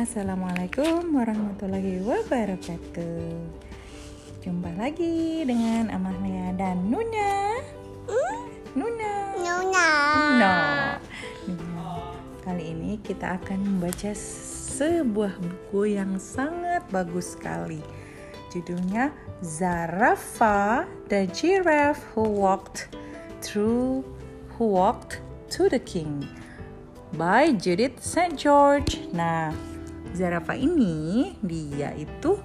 Assalamualaikum warahmatullahi wabarakatuh Jumpa lagi dengan Amalia dan Nuna Nuna Nuna. No. Nuna. Kali ini kita akan membaca sebuah buku yang sangat bagus sekali Judulnya Zarafa the Giraffe Who Walked Through Who Walked to the King by Judith St. George. Nah, Zarafa ini dia itu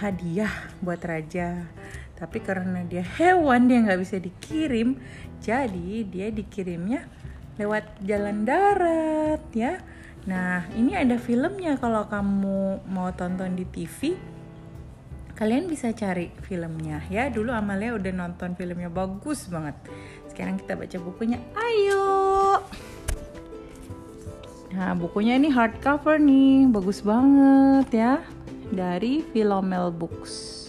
hadiah buat raja. Tapi karena dia hewan dia nggak bisa dikirim, jadi dia dikirimnya lewat jalan darat ya. Nah, ini ada filmnya kalau kamu mau tonton di TV. Kalian bisa cari filmnya ya. Dulu Amalia udah nonton filmnya bagus banget. Sekarang kita baca bukunya. Ayo. Nah, bukunya ini hardcover nih, bagus banget ya. Dari Philomel Books.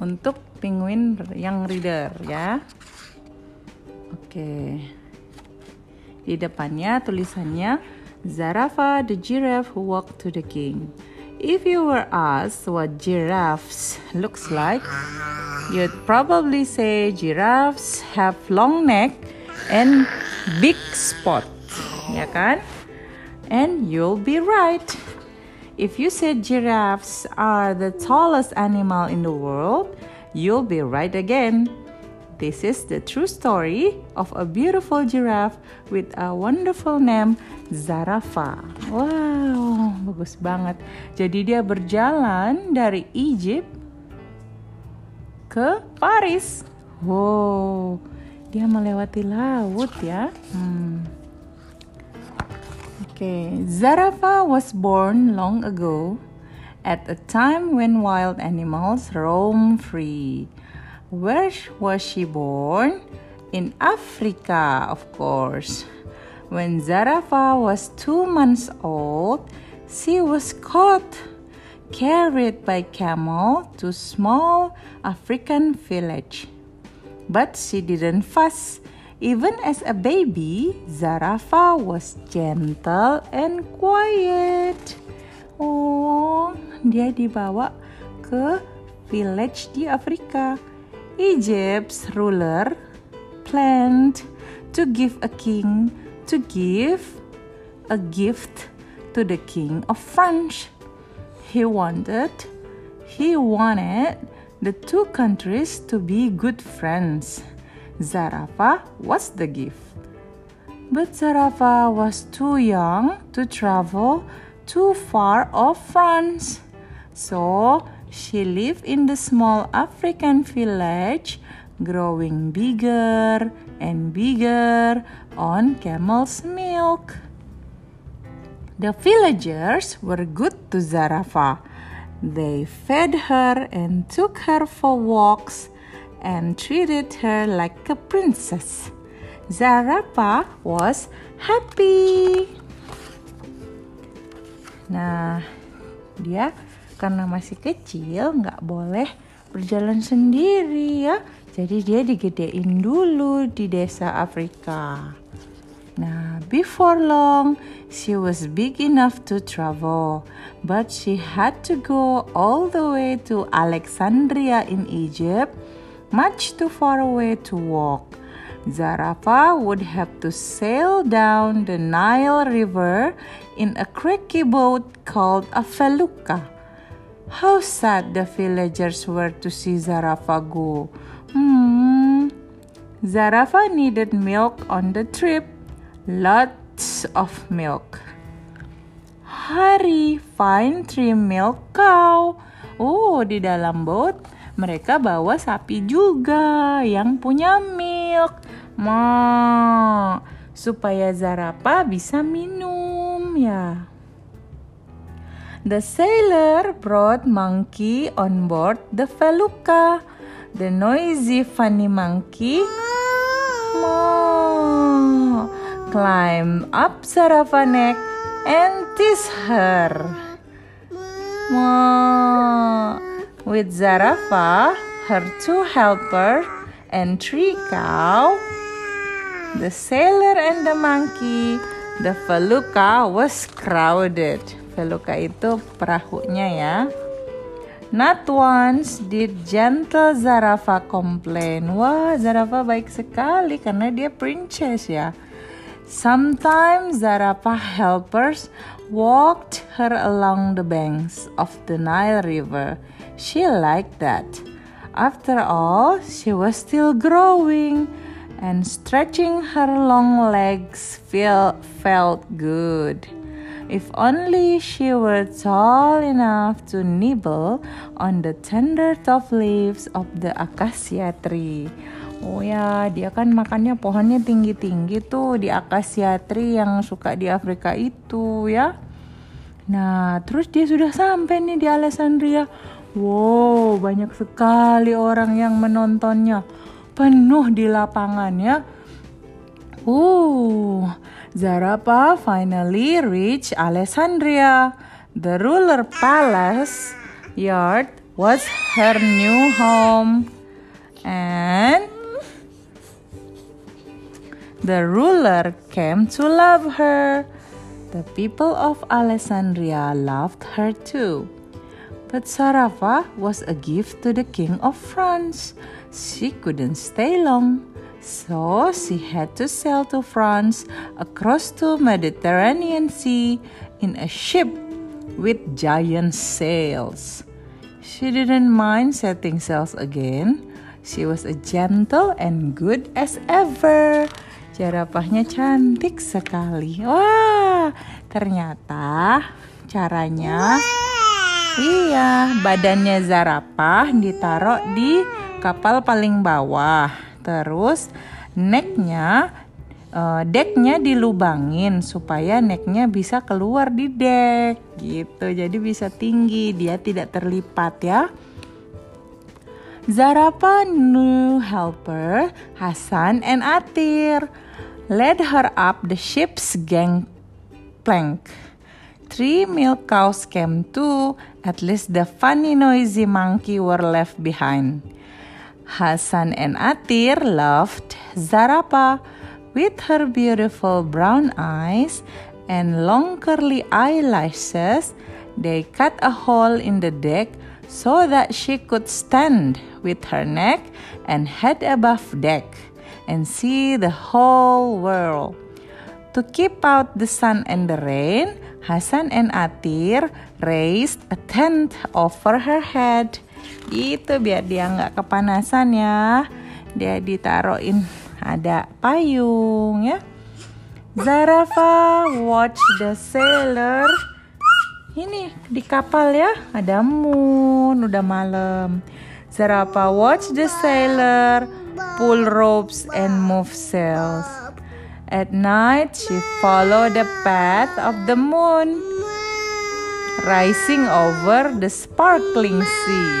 Untuk penguin yang reader ya. Oke. Di depannya tulisannya Zarafa the giraffe who walked to the king. If you were asked what giraffes looks like, you'd probably say giraffes have long neck and big spot. Ya kan? And you'll be right. If you said giraffes are the tallest animal in the world, you'll be right again. This is the true story of a beautiful giraffe with a wonderful name, Zarafa. Wow, bagus banget. Jadi dia berjalan dari Egypt ke Paris. Wow, dia melewati laut ya. Hmm. Okay, Zarafa was born long ago at a time when wild animals roam free. Where was she born? In Africa, of course. When Zarafa was two months old, she was caught, carried by camel to small African village. But she didn't fuss. Even as a baby, Zarafa was gentle and quiet. Oh, dia dibawa ke village di Afrika. Egypt's ruler planned to give a king to give a gift to the king of France. He wanted he wanted the two countries to be good friends. Zarafa was the gift. But Zarafa was too young to travel too far off France. So she lived in the small African village, growing bigger and bigger on camel's milk. The villagers were good to Zarafa. They fed her and took her for walks and treated her like a princess. Zarafa was happy. Nah, dia karena masih kecil nggak boleh berjalan sendiri ya. Jadi dia digedein dulu di desa Afrika. Nah, before long, she was big enough to travel, but she had to go all the way to Alexandria in Egypt much too far away to walk. Zarafa would have to sail down the Nile River in a creaky boat called a felucca. How sad the villagers were to see Zarafa go. Hmm. Zarafa needed milk on the trip. Lots of milk. Hurry, find three milk cow. Oh, di dalam boat mereka bawa sapi juga yang punya milk. Ma, supaya Zarapa bisa minum ya. The sailor brought monkey on board the felucca. The noisy funny monkey Ma, climb up Zarafa neck and tease her. Ma, with Zarafa, her two helpers, and three cow, the sailor and the monkey, the felucca was crowded Feluka itu perahunya ya. Not once did gentle Zarafa complain. Wah, Zarafa baik sekali karena dia princess ya. Sometimes Zarafa helpers walked her along the banks of the Nile River. She liked that. After all, she was still growing and stretching her long legs feel, felt good. If only she were tall enough to nibble on the tender top leaves of the acacia tree. Oh ya, dia kan makannya pohonnya tinggi-tinggi tuh di acacia tree yang suka di Afrika itu ya. Nah, terus dia sudah sampai nih di Alexandria. Wow, banyak sekali orang yang menontonnya penuh di lapangannya. Uh, Zarapa finally reached Alexandria. The ruler palace yard was her new home. And the ruler came to love her. The people of Alexandria loved her too. But Sarafa was a gift to the king of France. She couldn't stay long, so she had to sail to France across the Mediterranean Sea in a ship with giant sails. She didn't mind setting sails again. She was as gentle and good as ever. Jerapahnya cantik sekali. Wah, ternyata caranya Iya, badannya Zarapah ditaruh di kapal paling bawah. Terus necknya, uh, decknya dilubangin supaya necknya bisa keluar di deck gitu. Jadi bisa tinggi, dia tidak terlipat ya. Zarapa new helper Hasan and Atir led her up the ship's gangplank. Three milk cows came too. At least the funny noisy monkey were left behind. Hasan and Atir loved Zarapa with her beautiful brown eyes and long curly eyelashes. They cut a hole in the deck so that she could stand with her neck and head above deck and see the whole world. To keep out the sun and the rain, Hasan and Atir raised a tent over her head. Itu biar dia nggak kepanasan ya. Dia ditaruhin ada payung ya. Zarafa watch the sailor. Ini di kapal ya, ada moon, udah malam. Zarafa watch the sailor pull ropes and move sails. At night, she followed the path of the moon, rising over the sparkling sea.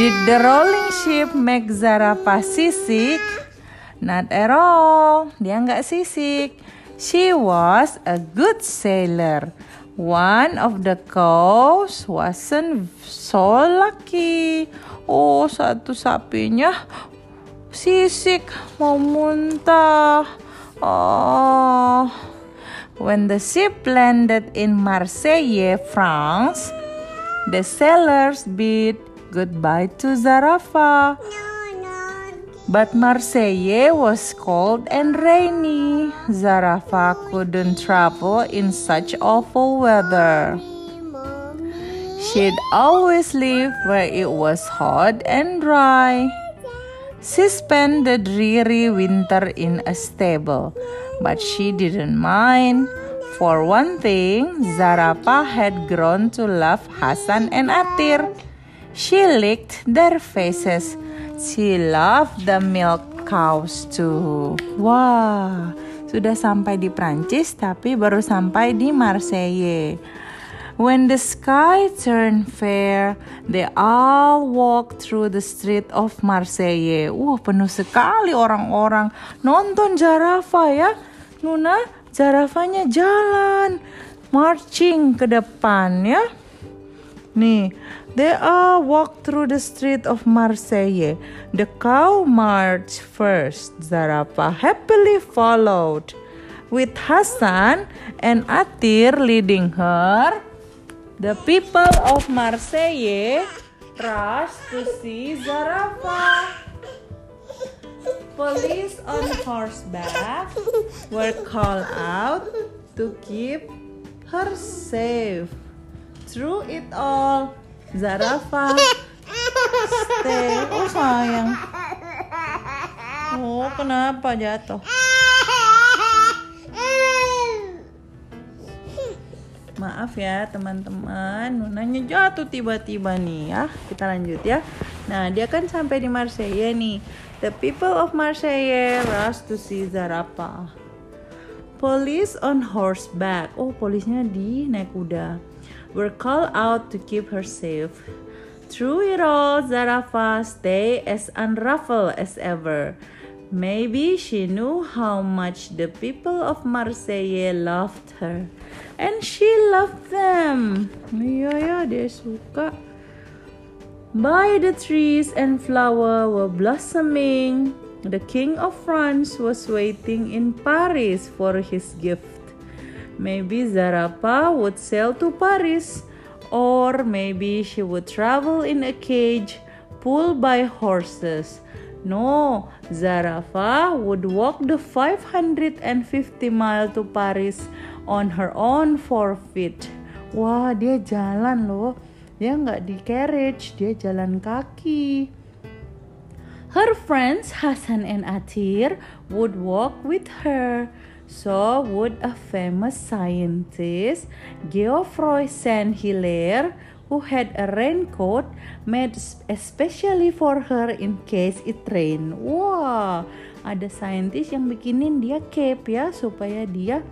Did the rolling ship make Zarafa seasick? Not at all. Dia nggak sisik. She was a good sailor. One of the cows wasn't so lucky. Oh, satu sapinya sisik, muntah. Ah, oh. When the ship landed in Marseille, France, the sailors bid goodbye to Zarafa. But Marseille was cold and rainy. Zarafa couldn't travel in such awful weather. She'd always live where it was hot and dry. She spent the dreary winter in a stable, but she didn't mind. For one thing, Zarapa had grown to love Hasan and Atir. She licked their faces. She loved the milk cows too. Wah, sudah sampai di Prancis tapi baru sampai di Marseille. When the sky turned fair, they all walked through the street of Marseille. Wah, penuh sekali orang-orang nonton Jarafa ya. Nuna, Jarafanya jalan, marching ke depan ya. Nih, they all walked through the street of Marseille. The cow marched first. Zarafa happily followed. with Hassan and Atir leading her, the people of Marseille rushed to see Zarafa. Police on horseback were called out to keep her safe. Through it all, Zarafa stay. Oh sayang. Oh kenapa jatuh? Maaf ya teman-teman, Nunanya jatuh tiba-tiba nih ya. Kita lanjut ya. Nah dia kan sampai di Marseille nih. The people of Marseille rush to see Zarapa. Police on horseback. Oh polisnya di naik kuda. Were called out to keep her safe. Through it all, Zarafa stayed as unruffled as ever. Maybe she knew how much the people of Marseille loved her. And she loved them. Iya ya, dia suka. By the trees and flowers were blossoming, the King of France was waiting in Paris for his gift. Maybe Zarapa would sail to Paris, or maybe she would travel in a cage pulled by horses. No, Zarafa would walk the 550 mile to Paris on her own four feet. Wah, dia jalan loh. Dia nggak di carriage, dia jalan kaki. Her friends Hassan and Atir would walk with her. So would a famous scientist, Geoffroy Saint-Hilaire, who had a raincoat made especially for her in case it rain. Wah, ada saintis yang bikinin dia cape ya supaya dia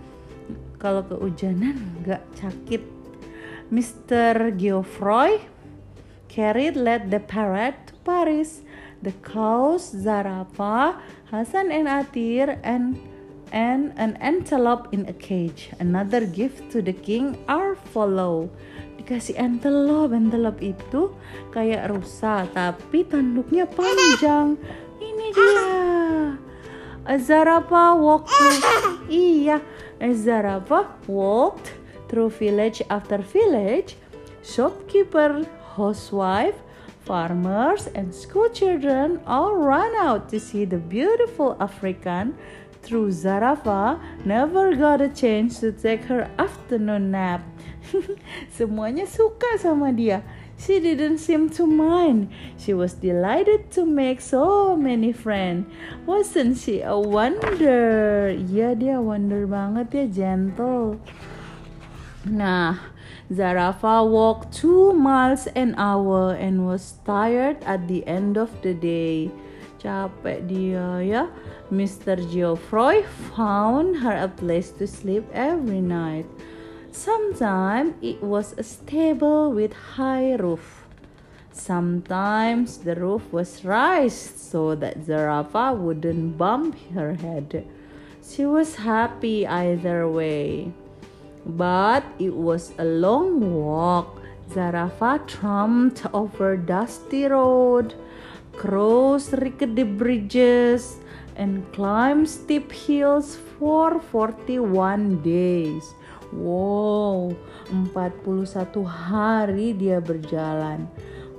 kalau kehujanan nggak sakit. Mr. Geoffroy carried led the parade to Paris. The cows, Zarafa, Hassan and Atir, and and an antelope in a cage. Another gift to the king are follow dikasih antelope. Antelope itu kayak rusa tapi tanduknya panjang. Ini dia. Azarapa walked through iya. Azarapa walked through village after village shopkeeper housewife farmers and school children all ran out to see the beautiful African through Zarafa never got a chance to take her afternoon nap Semuanya suka sama dia. She didn't seem to mind. She was delighted to make so many friends. Wasn't she a wonder? Iya dia wonder banget ya, gentle. Nah, Zarafa walked two miles an hour and was tired at the end of the day. Capek dia ya. Mr. Geoffroy found her a place to sleep every night. Sometimes it was a stable with high roof. Sometimes the roof was raised so that Zarafa wouldn't bump her head. She was happy either way. But it was a long walk. Zarafa tramped over dusty road, crossed rickety bridges, and climbed steep hills for 41 days. Wow, 41 hari dia berjalan.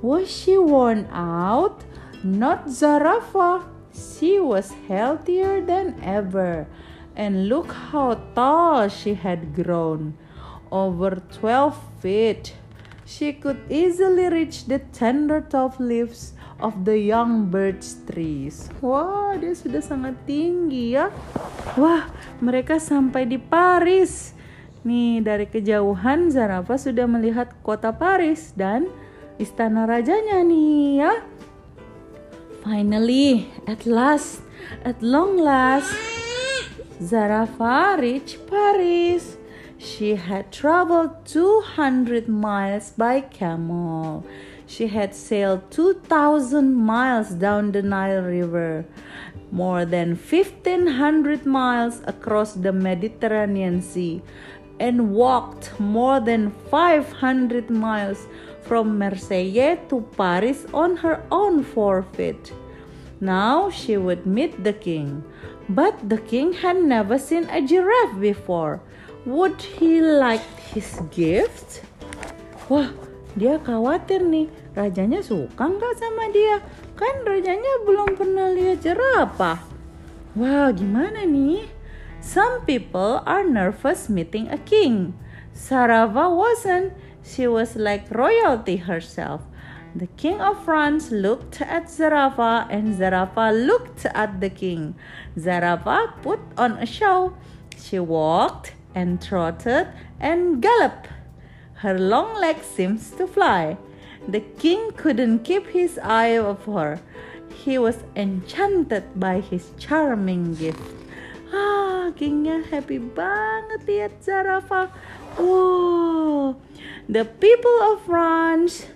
Was she worn out? Not Zarafa. She was healthier than ever. And look how tall she had grown. Over 12 feet. She could easily reach the tender top leaves of the young birch trees. Wah, dia sudah sangat tinggi ya. Wah, mereka sampai di Paris. Nih, dari kejauhan Zarafa sudah melihat kota Paris dan istana rajanya nih ya. Finally, at last, at long last, Zarafa reached Paris. She had traveled 200 miles by camel. She had sailed 2,000 miles down the Nile River, more than 1,500 miles across the Mediterranean Sea, and walked more than 500 miles from Marseille to Paris on her own four feet. Now she would meet the king. But the king had never seen a giraffe before. Would he like his gift? Wah, dia khawatir nih. Rajanya suka nggak sama dia? Kan rajanya belum pernah lihat jerapah. Wow, gimana nih? Some people are nervous meeting a king. Sarava wasn't. She was like royalty herself. The king of France looked at Zarafa and Zarafa looked at the king. Zarafa put on a show. She walked and trotted and galloped. Her long legs seemed to fly. The king couldn't keep his eye off her. He was enchanted by his charming gift. Ah, kingnya happy banget lihat Zarafa. Wow, the people of France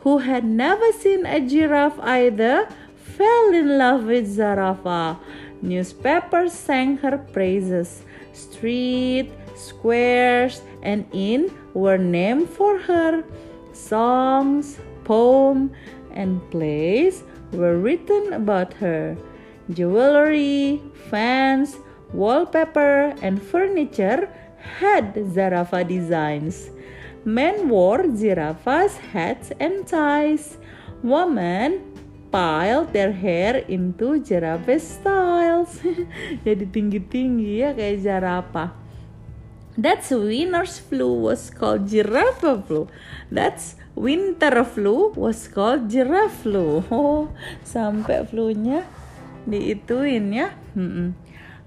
who had never seen a giraffe either, fell in love with Zarafa. Newspapers sang her praises. Street, squares, and inn were named for her. Songs, poems, and plays were written about her. Jewelry, fans, wallpaper, and furniture had Zarafa designs. Men wore giraffes, hats, and ties. Women piled their hair into giraffe styles. Jadi tinggi-tinggi ya kayak jerapah. That's winter's flu was called giraffe flu. That's winter flu was called giraffe flu. Oh, sampai flu-nya diituin ya. Hmm.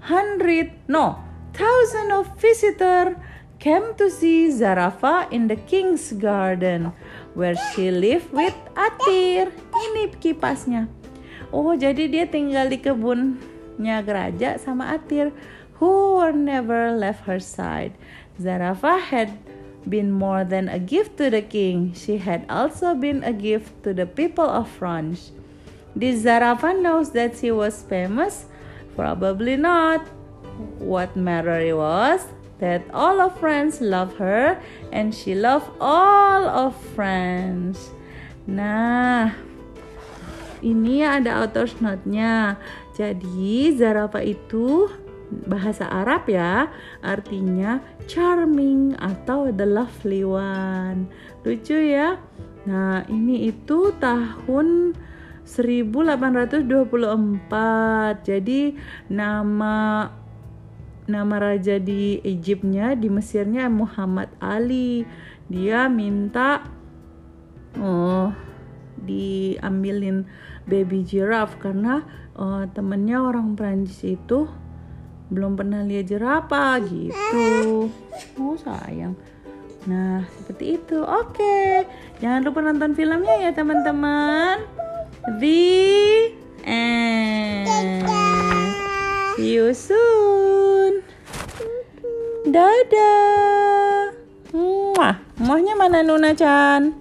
Hundred, no, thousand of visitor came to see Zarafa in the king's garden where she lived with Atir. Ini kipasnya. Oh, jadi dia tinggal di kebunnya Geraja sama Atir who were never left her side. Zarafa had been more than a gift to the king. She had also been a gift to the people of France. Did Zarafa knows that she was famous? Probably not. What matter it was that all of friends love her and she love all of friends. Nah, ini ada author's note-nya. Jadi Zarafa itu bahasa Arab ya, artinya charming atau the lovely one. Lucu ya. Nah, ini itu tahun 1824. Jadi nama nama raja di Egyptnya di Mesirnya Muhammad Ali dia minta oh diambilin baby giraffe karena oh, temennya orang Prancis itu belum pernah lihat jerapah gitu. Oh sayang. Nah seperti itu. Oke. Jangan lupa nonton filmnya ya teman-teman. The end. See you soon. Dadah. Muah. Muahnya mana Nuna Chan?